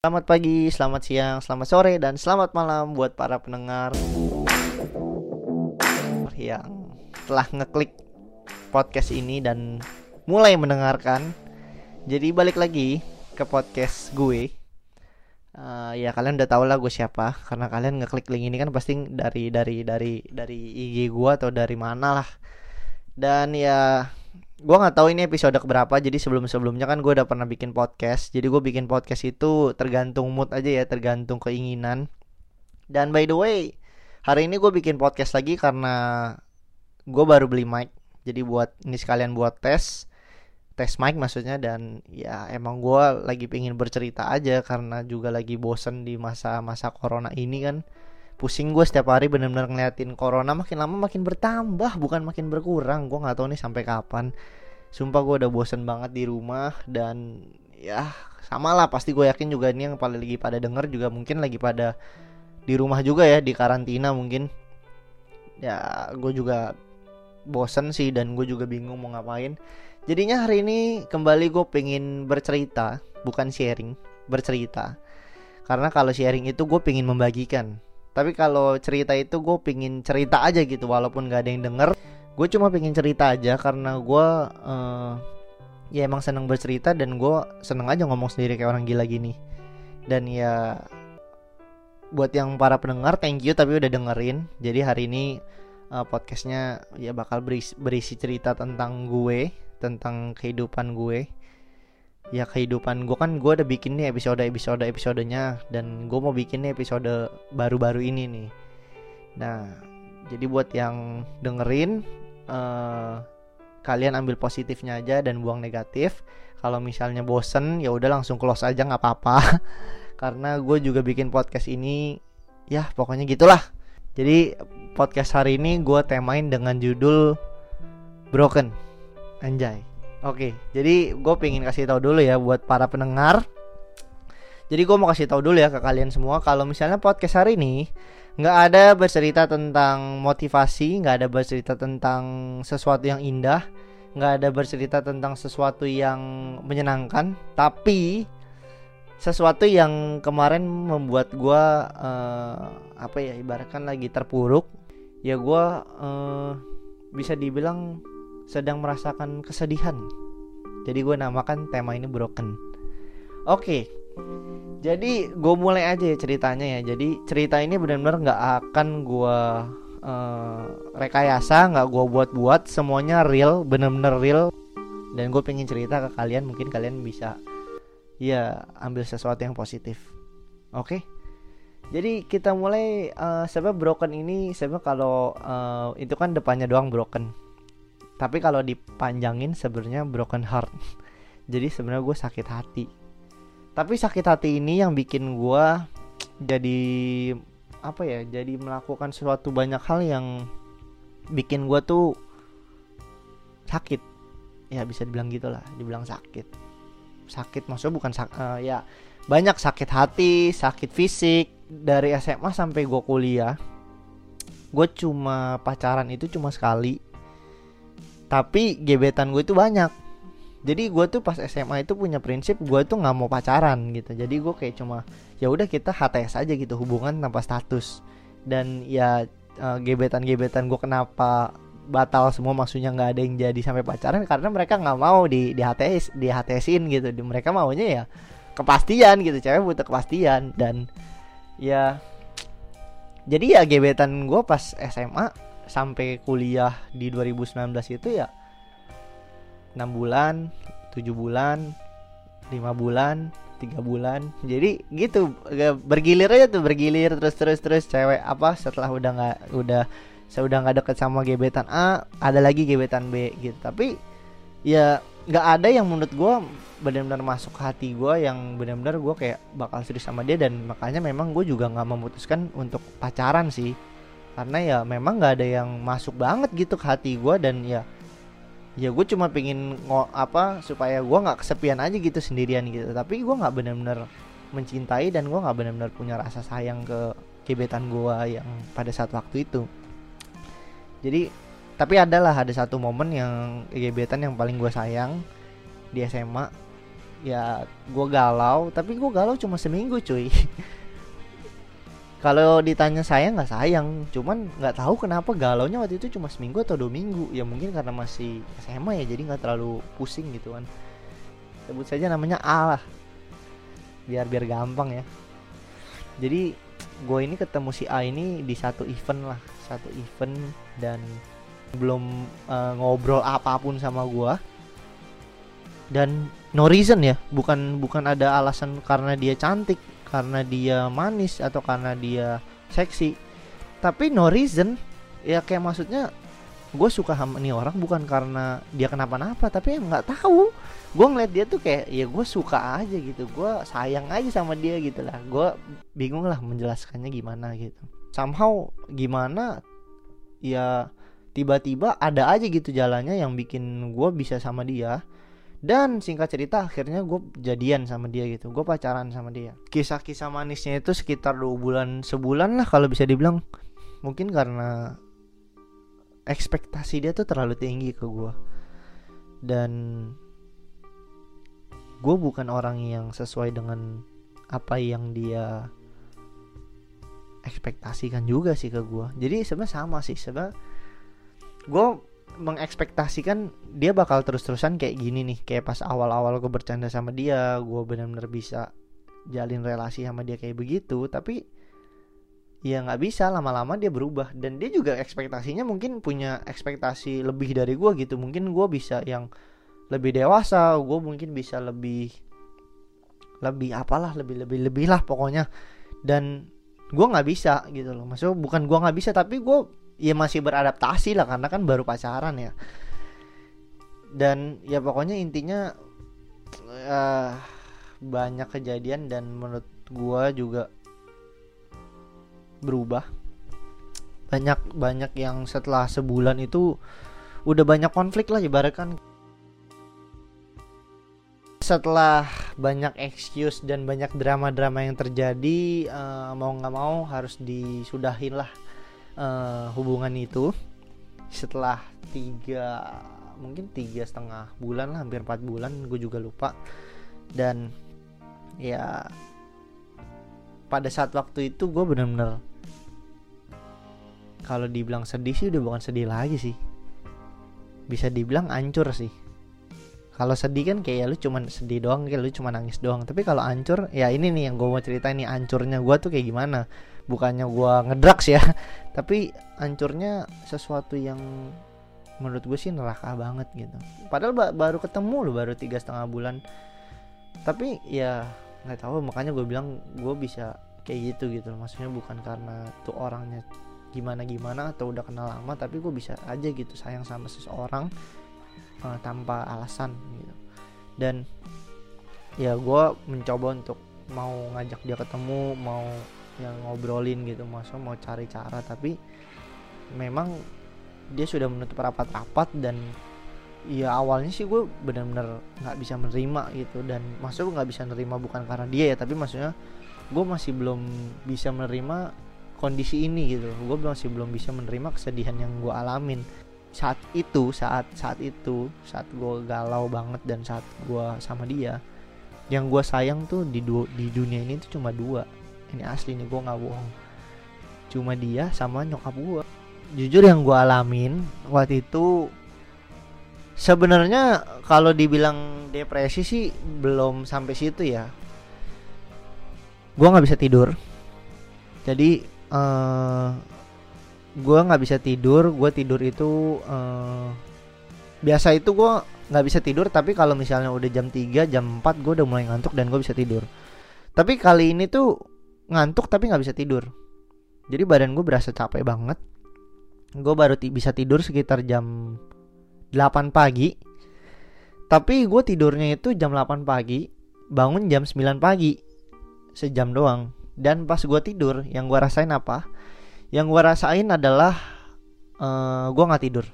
Selamat pagi, selamat siang, selamat sore, dan selamat malam buat para pendengar yang telah ngeklik podcast ini dan mulai mendengarkan. Jadi balik lagi ke podcast gue. Uh, ya kalian udah tau lah gue siapa karena kalian ngeklik link ini kan pasti dari dari dari dari IG gue atau dari mana lah. Dan ya gue nggak tahu ini episode keberapa jadi sebelum sebelumnya kan gue udah pernah bikin podcast. Jadi gue bikin podcast itu tergantung mood aja ya tergantung keinginan. Dan by the way hari ini gue bikin podcast lagi karena gue baru beli mic. Jadi buat ini sekalian buat tes tes mic maksudnya. Dan ya emang gue lagi pengen bercerita aja karena juga lagi bosen di masa-masa corona ini kan pusing gue setiap hari bener-bener ngeliatin corona makin lama makin bertambah bukan makin berkurang. Gue nggak tahu nih sampai kapan. Sumpah gue udah bosen banget di rumah dan ya sama lah pasti gue yakin juga ini yang paling lagi pada denger juga mungkin lagi pada di rumah juga ya di karantina mungkin. Ya gue juga bosen sih dan gue juga bingung mau ngapain. Jadinya hari ini kembali gue pengen bercerita bukan sharing bercerita. Karena kalau sharing itu gue pengen membagikan tapi kalau cerita itu gue pingin cerita aja gitu walaupun gak ada yang denger. Gue cuma pengen cerita aja karena gue uh, ya emang seneng bercerita dan gue seneng aja ngomong sendiri kayak orang gila gini. Dan ya buat yang para pendengar thank you tapi udah dengerin. Jadi hari ini uh, podcastnya ya bakal berisi, berisi cerita tentang gue tentang kehidupan gue ya kehidupan gue kan gue udah bikin nih episode episode episodenya. Dan gue mau bikin nih episode baru-baru ini nih. Nah jadi buat yang dengerin uh, kalian ambil positifnya aja dan buang negatif. Kalau misalnya bosen ya udah langsung close aja nggak apa-apa. Karena gue juga bikin podcast ini ya pokoknya gitulah. Jadi podcast hari ini gue temain dengan judul broken. Anjay Oke, jadi gue pengen kasih tahu dulu ya buat para pendengar. Jadi gue mau kasih tahu dulu ya ke kalian semua kalau misalnya podcast hari ini nggak ada bercerita tentang motivasi, nggak ada bercerita tentang sesuatu yang indah, nggak ada bercerita tentang sesuatu yang menyenangkan, tapi sesuatu yang kemarin membuat gue uh, apa ya ibaratkan lagi terpuruk, ya gue uh, bisa dibilang sedang merasakan kesedihan. Jadi gue namakan tema ini broken. Oke, jadi gue mulai aja ya ceritanya ya. Jadi cerita ini benar-benar nggak akan gue uh, rekayasa, nggak gue buat-buat. Semuanya real, benar-benar real. Dan gue pengen cerita ke kalian, mungkin kalian bisa ya ambil sesuatu yang positif. Oke. Jadi kita mulai uh, sebab broken ini sebab kalau uh, itu kan depannya doang broken tapi kalau dipanjangin sebenarnya broken heart. Jadi sebenarnya gue sakit hati. Tapi sakit hati ini yang bikin gue jadi apa ya jadi melakukan sesuatu banyak hal yang bikin gue tuh sakit. Ya bisa dibilang gitulah dibilang sakit. Sakit maksudnya bukan sak uh, ya banyak sakit hati sakit fisik. Dari SMA sampai gue kuliah gue cuma pacaran itu cuma sekali tapi gebetan gue itu banyak. Jadi gue tuh pas SMA itu punya prinsip gue tuh nggak mau pacaran gitu. Jadi gue kayak cuma ya udah kita HTS aja gitu hubungan tanpa status. Dan ya uh, gebetan-gebetan gue kenapa batal semua maksudnya nggak ada yang jadi sampai pacaran karena mereka nggak mau di di HTS di HTSin gitu. Di, mereka maunya ya kepastian gitu cewek butuh kepastian. Dan ya jadi ya gebetan gue pas SMA sampai kuliah di 2019 itu ya 6 bulan 7 bulan 5 bulan tiga bulan. Jadi gitu bergilir aja tuh bergilir terus terus terus. Cewek apa setelah udah nggak udah saya udah nggak deket sama gebetan A ada lagi gebetan B gitu. Tapi ya nggak ada yang menurut gue benar-benar masuk hati gue yang benar-benar gue kayak bakal serius sama dia. Dan makanya memang gue juga nggak memutuskan untuk pacaran sih karena ya memang nggak ada yang masuk banget gitu ke hati gue dan ya ya gue cuma pengen ngo apa supaya gue nggak kesepian aja gitu sendirian gitu. Tapi gue nggak benar-benar mencintai dan gue nggak benar-benar punya rasa sayang ke gebetan gue yang pada saat waktu itu. Jadi tapi adalah ada satu momen yang gebetan yang paling gue sayang di SMA ya gue galau tapi gue galau cuma seminggu cuy kalau ditanya sayang nggak sayang. Cuman nggak tahu kenapa galau nya waktu itu cuma seminggu atau dua minggu. Ya mungkin karena masih SMA ya jadi nggak terlalu pusing gitu kan. Sebut saja namanya A lah. Biar biar gampang ya. Jadi gue ini ketemu si A ini di satu event lah. Satu event dan belum uh, ngobrol apa pun sama gue dan no reason ya. Bukan bukan ada alasan karena dia cantik karena dia manis atau karena dia seksi. Tapi no reason. Ya kayak maksudnya gue suka sama ini orang bukan karena dia kenapa-napa tapi nggak tahu. Gue ngeliat dia tuh kayak ya gue suka aja gitu. Gue sayang aja sama dia gitu lah. Gue bingung lah menjelaskannya gimana gitu. Somehow gimana ya tiba-tiba ada aja gitu jalannya yang bikin gue bisa sama dia dan singkat cerita akhirnya gue jadian sama dia gitu. Gue pacaran sama dia. Kisah-kisah manisnya itu sekitar dua bulan sebulan lah kalau bisa dibilang. Mungkin karena ekspektasi dia tuh terlalu tinggi ke gue dan gue bukan orang yang sesuai dengan apa yang dia ekspektasikan juga sih ke gue jadi sebenarnya sama sih. Sebenarnya gue mengekspektasikan dia bakal terus-terusan kayak gini nih. Kayak pas awal-awal gue bercanda sama dia gue benar-benar bisa jalin relasi sama dia kayak begitu tapi ya nggak bisa lama-lama dia berubah. Dan dia juga ekspektasinya mungkin punya ekspektasi lebih dari gue gitu. Mungkin gue bisa yang lebih dewasa gue mungkin bisa lebih lebih apalah lebih lebih lebih lah pokoknya. Dan gue nggak bisa gitu loh. Maksudnya bukan gue nggak bisa tapi gue ya masih beradaptasi lah karena kan baru pacaran ya. Dan ya pokoknya intinya uh, banyak kejadian dan menurut gua juga berubah. Banyak banyak yang setelah sebulan itu udah banyak konflik lah ibaratkan. Setelah banyak excuse dan banyak drama-drama yang terjadi uh, mau nggak mau harus disudahin lah uh, hubungan itu setelah tiga mungkin tiga setengah bulan lah hampir empat bulan gue juga lupa. Dan ya pada saat waktu itu gue bener-bener kalau dibilang sedih sih udah bukan sedih lagi sih. Bisa dibilang ancur sih. Kalau sedih kan kayak ya lu cuman sedih doang kayak lu cuma nangis doang. Tapi kalau ancur ya ini nih yang gue mau cerita nih ancurnya gue tuh kayak gimana bukannya gue ngedrags ya tapi ancurnya sesuatu yang menurut gue sih neraka banget gitu. Padahal ba baru ketemu loh baru tiga setengah bulan. Tapi ya nggak tahu makanya gue bilang gue bisa kayak gitu gitu maksudnya bukan karena tuh orangnya gimana gimana atau udah kenal lama tapi gue bisa aja gitu sayang sama seseorang uh, tanpa alasan gitu. Dan ya gue mencoba untuk mau ngajak dia ketemu mau yang ngobrolin gitu masa mau cari cara tapi memang dia sudah menutup rapat-rapat dan ya awalnya sih gue benar-benar nggak bisa menerima gitu. Dan maksud nggak bisa menerima bukan karena dia ya tapi maksudnya gue masih belum bisa menerima kondisi ini gitu. Gue masih belum bisa menerima kesedihan yang gue alamin. Saat itu saat saat itu saat gue galau banget dan saat gue sama dia yang gue sayang tuh di du di dunia ini tuh cuma dua ini asli nih gue nggak bohong. Cuma dia sama nyokap gue jujur yang gue alamin waktu itu sebenarnya kalau dibilang depresi sih belum sampai situ ya. Gue nggak bisa tidur. Jadi uh, gue nggak bisa tidur. Gue tidur itu uh, biasa itu gue nggak bisa tidur. Tapi kalau misalnya udah jam 3 jam 4 gue udah mulai ngantuk dan gue bisa tidur. Tapi kali ini tuh ngantuk tapi nggak bisa tidur. Jadi badan gue berasa capek banget. Gue baru bisa tidur sekitar jam 8 pagi. Tapi gue tidurnya itu jam 8 pagi bangun jam 9 pagi sejam doang. Dan pas gue tidur yang gue rasain apa? Yang gue rasain adalah uh, eh, gue nggak tidur.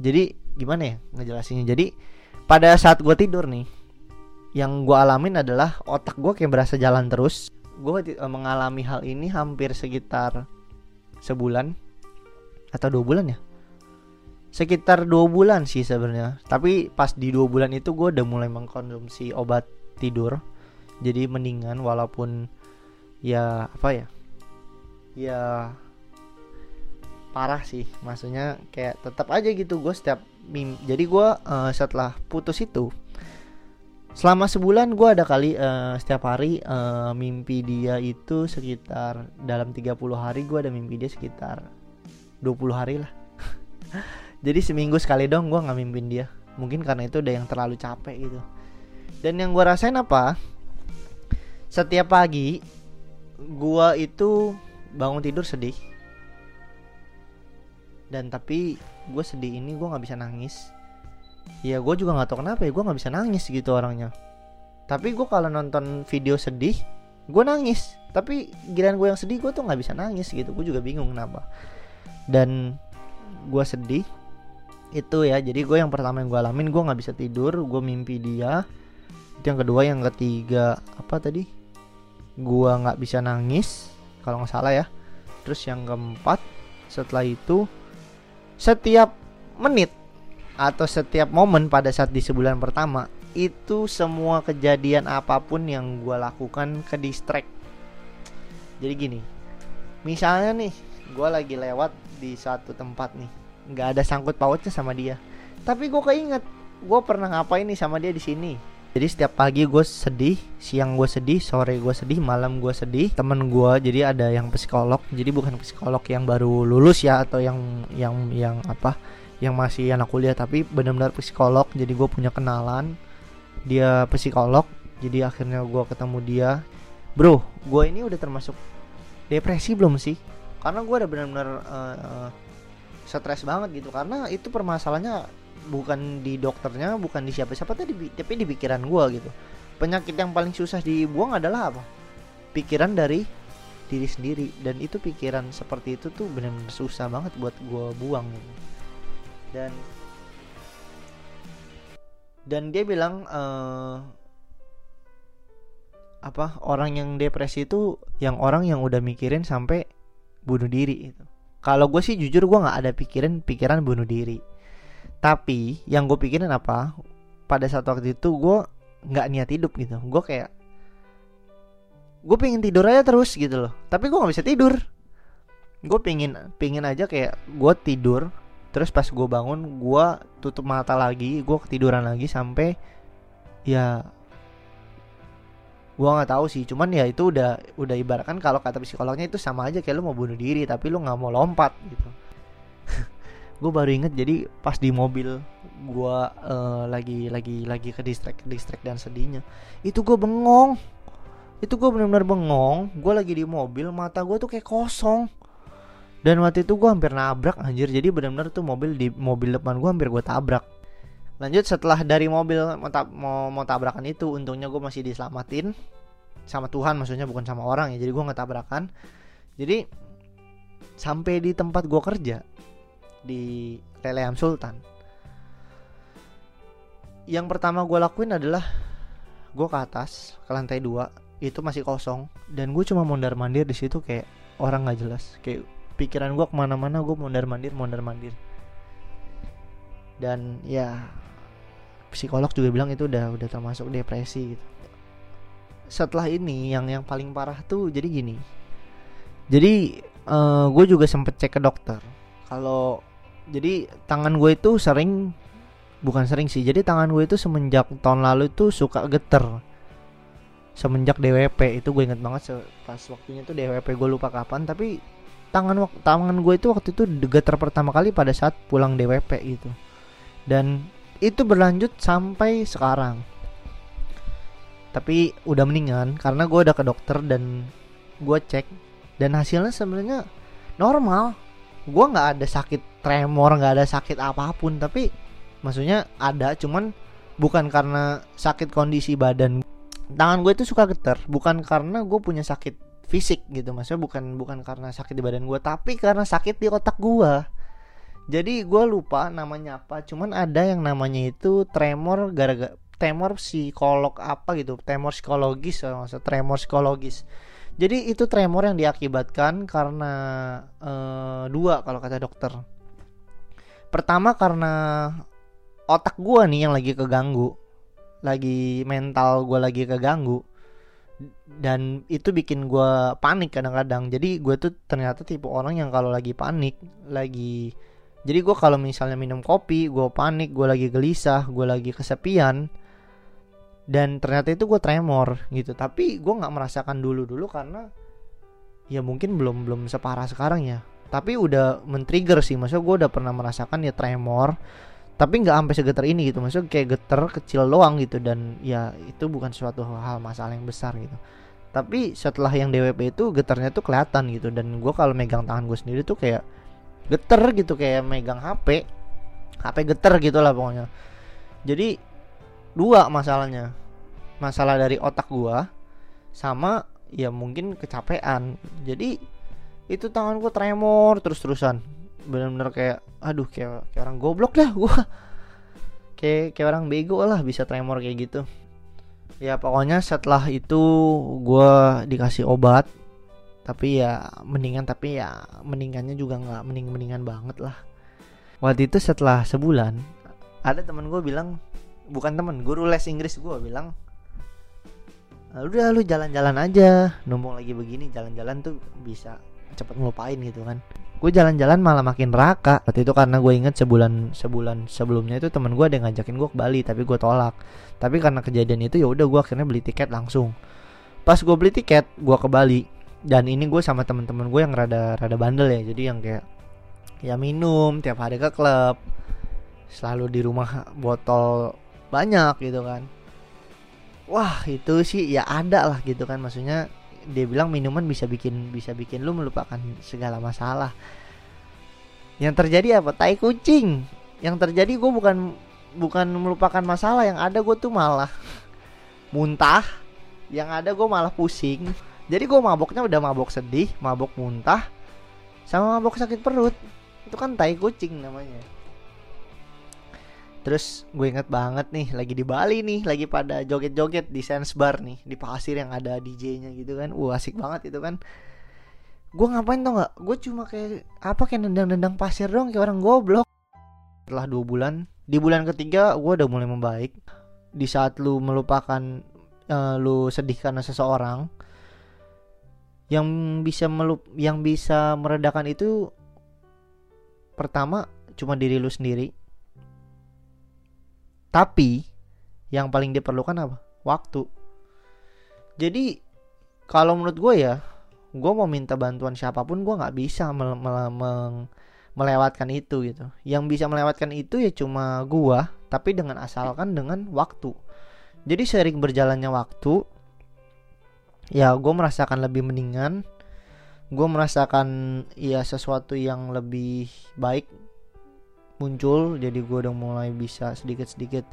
Jadi gimana ya ngejelasinnya? Jadi pada saat gue tidur nih yang gue alamin adalah otak gue kayak berasa jalan terus gue uh, mengalami hal ini hampir sekitar sebulan atau dua bulan ya? Sekitar dua bulan sih sebenarnya. Tapi pas di dua bulan itu gue udah mulai mengkonsumsi obat tidur. Jadi mendingan walaupun ya apa ya? Ya parah sih. Maksudnya kayak tetap aja gitu gue setiap mim jadi gue uh, setelah putus itu selama sebulan gue ada kali uh, setiap hari uh, mimpi dia itu sekitar dalam 30 hari gue ada mimpi dia sekitar 20 hari lah. Jadi seminggu sekali dong gue nggak mimpin dia. Mungkin karena itu udah yang terlalu capek gitu. Dan yang gue rasain apa? Setiap pagi gue itu bangun tidur sedih. Dan tapi gue sedih ini gue nggak bisa nangis ya gue juga nggak tahu kenapa ya gue nggak bisa nangis gitu orangnya. Tapi gue kalau nonton video sedih gue nangis. Tapi giliran gue yang sedih gue tuh nggak bisa nangis gitu. Gue juga bingung kenapa. Dan gue sedih itu ya. Jadi gue yang pertama yang gue alamin gue nggak bisa tidur gue mimpi dia. Itu yang kedua yang ketiga apa tadi? Gue nggak bisa nangis kalau nggak salah ya. Terus yang keempat setelah itu setiap menit atau setiap momen pada saat di sebulan pertama itu semua kejadian apa pun yang gue lakukan ke distract. Jadi gini misalnya nih gue lagi lewat di satu tempat nih nggak ada sangkut pautnya sama dia. Tapi gue keinget gue pernah ngapain nih sama dia di sini. Jadi setiap pagi gue sedih siang gue sedih sore gue sedih malam gue sedih temen gue jadi ada yang psikolog. Jadi bukan psikolog yang baru lulus ya atau yang yang yang apa yang masih anak kuliah tapi benar-benar psikolog jadi gue punya kenalan. Dia psikolog jadi akhirnya gue ketemu dia. Bro gue ini udah termasuk depresi belum sih? Karena gue udah benar-benar uh, stres banget gitu. Karena itu permasalahannya bukan di dokternya bukan di siapa-siapa tapi tapi di pikiran gue gitu. Penyakit yang paling susah dibuang adalah apa? Pikiran dari diri sendiri. Dan itu pikiran seperti itu tuh benar-benar susah banget buat gue buang gitu. Dan dan dia bilang uh, apa orang yang depresi itu yang orang yang udah mikirin sampai bunuh diri itu kalau gue sih jujur gue nggak ada pikiran pikiran bunuh diri. Tapi yang gue pikirin apa pada saat waktu itu gue nggak niat hidup gitu. Gue kayak gue pengen tidur aja terus gitu loh. Tapi gue nggak bisa tidur. Gue pengen pengen aja kayak gue tidur terus pas gue bangun gue tutup mata lagi gue ketiduran lagi sampai ya gua nggak tahu sih. Cuman ya itu udah udah ibaratkan kalau kata psikolognya itu sama aja kayak lu mau bunuh diri tapi lu nggak mau lompat gitu. Gue baru inget jadi pas di mobil gue uh, lagi lagi lagi ke distrik ke distrik dan sedihnya itu gue bengong. Itu gue benar-benar bengong. Gue lagi di mobil mata gue tuh kayak kosong dan waktu itu gue hampir nabrak anjir. Jadi benar-benar tuh mobil di mobil depan gue hampir gue tabrak. Lanjut setelah dari mobil mau, mau, mau tabrakan itu untungnya gue masih diselamatin. Sama Tuhan maksudnya bukan sama orang ya. Jadi gue nggak tabrakan jadi sampai di tempat gue kerja di Leleam Sultan yang pertama gue lakuin adalah gue ke atas ke lantai dua itu masih kosong. Dan gue cuma mondar mandir di situ kayak orang nggak jelas. Kayak pikiran gue ke mana-mana gue mondar mandir mondar mandir. Dan ya psikolog juga bilang itu udah udah termasuk depresi gitu. Setelah ini yang yang paling parah tuh jadi gini. Jadi uh, eh, gue juga sempet cek ke dokter. Kalau jadi tangan gue itu sering bukan sering sih jadi tangan gue itu semenjak tahun lalu itu suka geter. Semenjak DWP itu gue inget banget pas waktunya tuh DWP gue lupa kapan tapi tangan tangan gue itu waktu itu geter pertama kali pada saat pulang DWP gitu. Dan itu berlanjut sampai sekarang. Tapi udah mendingan karena gue udah ke dokter dan gue cek dan hasilnya sebenarnya normal. Gue nggak ada sakit tremor nggak ada sakit apa pun tapi maksudnya ada cuman bukan karena sakit kondisi badan. Tangan gue itu suka getar bukan karena gue punya sakit fisik gitu. Maksudnya bukan bukan karena sakit di badan gue tapi karena sakit di otak gue jadi gue lupa namanya apa cuman ada yang namanya itu tremor gara-gara tremor psikolog apa gitu tremor psikologis maksud tremor psikologis. Jadi itu tremor yang diakibatkan karena uh, dua kalau kata dokter. Pertama karena otak gue nih yang lagi keganggu lagi mental gue lagi keganggu dan itu bikin gue panik kadang-kadang. Jadi gue tuh ternyata tipe orang yang kalau lagi panik lagi jadi gue kalau misalnya minum kopi gue panik gue lagi gelisah gue lagi kesepian dan ternyata itu gue tremor gitu. Tapi gue nggak merasakan dulu dulu karena ya mungkin belum belum separah sekarang ya. Tapi udah men-trigger sih maksudnya gue udah pernah merasakan ya tremor tapi nggak sampai segetar ini gitu maksudnya kayak getar kecil doang gitu dan ya itu bukan suatu hal masalah yang besar gitu. Tapi setelah yang DWP itu getarnya tuh kelihatan gitu dan gue kalau megang tangan gue sendiri tuh kayak geter gitu kayak megang HP HP geter gitu lah pokoknya. Jadi dua masalahnya. Masalah dari otak gue sama ya mungkin kecapean. Jadi itu tangan gue tremor terus terusan bener-bener kayak aduh kayak, kayak orang goblok dah gue kayak kayak orang bego lah bisa tremor kayak gitu. Ya pokoknya setelah itu gue dikasih obat. Tapi ya mendingan tapi ya mendingannya juga nggak mending mendingan banget lah. Waktu itu setelah sebulan ada teman gue bilang bukan teman guru les Inggris gue bilang udah lu jalan-jalan aja numpung lagi begini jalan-jalan tuh bisa cepet ngelupain gitu kan. Gue jalan-jalan malah makin raka. Waktu itu karena gue inget sebulan sebulan sebelumnya itu teman gue ada yang ngajakin gue ke Bali tapi gue tolak. Tapi karena kejadian itu ya udah gue akhirnya beli tiket langsung. Pas gue beli tiket gue ke Bali. Dan ini gue sama teman-teman gue yang rada rada bandel ya. Jadi yang kayak ya minum tiap hari ke klub. Selalu di rumah botol banyak gitu kan. Wah itu sih ya ada lah gitu kan. Maksudnya dia bilang minuman bisa bikin bisa bikin lu melupakan segala masalah. Yang terjadi apa? Tai kucing. Yang terjadi gue bukan bukan melupakan masalah yang ada gue tuh malah muntah. Yang ada gue malah pusing. Jadi gue maboknya udah mabok sedih mabok muntah sama mabok sakit perut. Itu kan tai kucing namanya Terus gue inget banget nih lagi di Bali nih, lagi pada joget-joget di Sense Bar nih, di pasir yang ada DJ-nya gitu kan. Wah, asik banget itu kan. Gue ngapain tau gak? Gue cuma kayak apa kayak nendang-nendang pasir dong kayak orang goblok. Setelah dua bulan, di bulan ketiga gue udah mulai membaik. Di saat lu melupakan, uh, lu sedih karena seseorang, yang bisa melup, yang bisa meredakan itu pertama cuma diri lu sendiri tapi yang paling diperlukan apa? Waktu. Jadi kalau menurut gue ya, gue mau minta bantuan siapa pun gue nggak bisa mele mele melewatkan itu gitu. Yang bisa melewatkan itu ya cuma gue, tapi dengan asalkan dengan waktu. Jadi sering berjalannya waktu, ya gue merasakan lebih mendingan. Gue merasakan ya sesuatu yang lebih baik muncul jadi gue udah mulai bisa sedikit-sedikit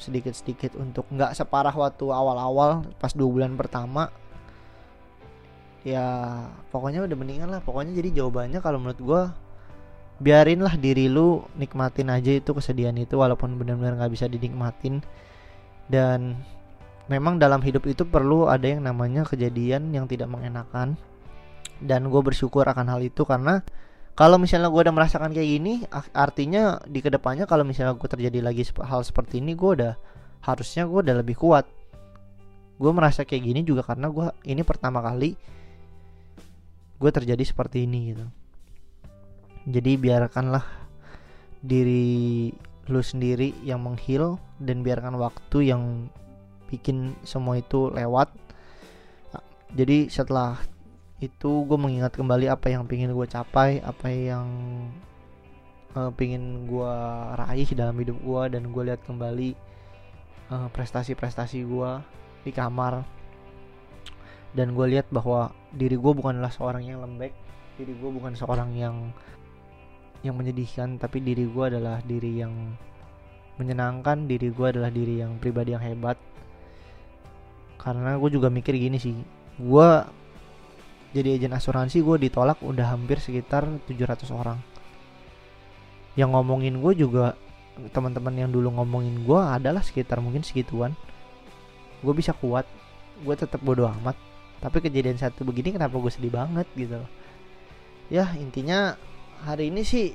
sedikit-sedikit untuk nggak separah waktu awal-awal pas dua bulan pertama. Ya pokoknya udah mendingan lah. Pokoknya jadi jawabannya kalau menurut gue biarinlah diri lu nikmatin aja itu kesedihan itu walaupun benar-benar nggak bisa dinikmatin. Dan memang dalam hidup itu perlu ada yang namanya kejadian yang tidak mengenakan. Dan gue bersyukur akan hal itu karena kalau misalnya gue udah merasakan kayak gini artinya di ke depannya kalau misalnya gue terjadi lagi hal seperti ini gue udah harusnya gue udah lebih kuat. Gue merasa kayak gini juga karena gue ini pertama kali gue terjadi seperti ini gitu. Jadi biarkanlah diri lu sendiri yang menghil dan biarkan waktu yang bikin semua itu lewat. Jadi setelah itu gue mengingat kembali apa yang pingin gue capai apa yang uh, pingin gue raih dalam hidup gue dan gue lihat kembali uh, prestasi-prestasi gue di kamar. Dan gue lihat bahwa diri gue bukanlah seorang yang lembek diri gue bukan seorang yang yang menyedihkan tapi diri gue adalah diri yang menyenangkan diri gue adalah diri yang pribadi yang hebat. Karena gue juga mikir gini sih gue jadi agen asuransi gue ditolak udah hampir sekitar 700 orang. Yang ngomongin gue juga teman-teman yang dulu ngomongin gue adalah sekitar mungkin segituan. Gue bisa kuat gue tetap bodoh amat. Tapi kejadian satu begini kenapa gue sedih banget gitu? Ya intinya hari ini sih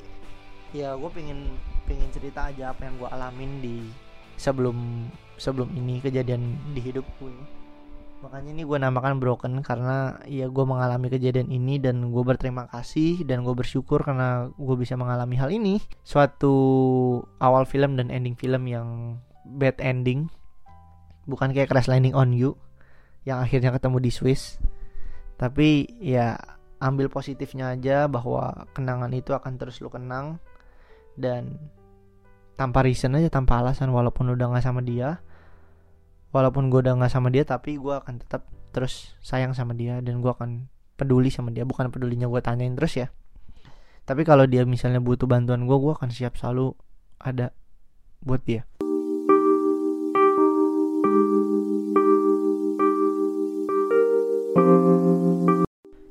ya gue pengen pengen cerita aja apa yang gue alamin di sebelum sebelum ini kejadian di hidup gue makanya ini gue namakan broken karena ya gue mengalami kejadian ini dan gue berterima kasih dan gue bersyukur karena gue bisa mengalami hal ini. Suatu awal film dan ending film yang bad ending. Bukan kayak crash landing on you yang akhirnya ketemu di Swiss. Tapi ya ambil positifnya aja bahwa kenangan itu akan terus lu kenang. Dan tanpa reason aja tanpa alasan walaupun udah gak sama dia walaupun gue udah nggak sama dia tapi gue akan tetap terus sayang sama dia dan gue akan peduli sama dia. Bukan pedulinya gue tanyain terus ya. Tapi kalau dia misalnya butuh bantuan gue gue akan siap selalu ada buat dia.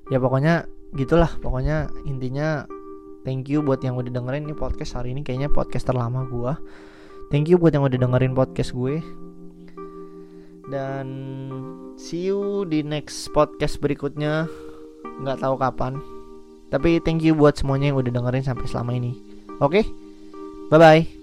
Ya pokoknya gitulah. Pokoknya intinya thank you buat yang udah dengerin ini podcast hari ini. Kayaknya podcast terlama gue thank you buat yang udah dengerin podcast gue dan see you di next podcast berikutnya. Nggak tahu kapan. Tapi thank you buat semuanya yang udah dengerin sampai selama ini. Oke? Okay? bye bye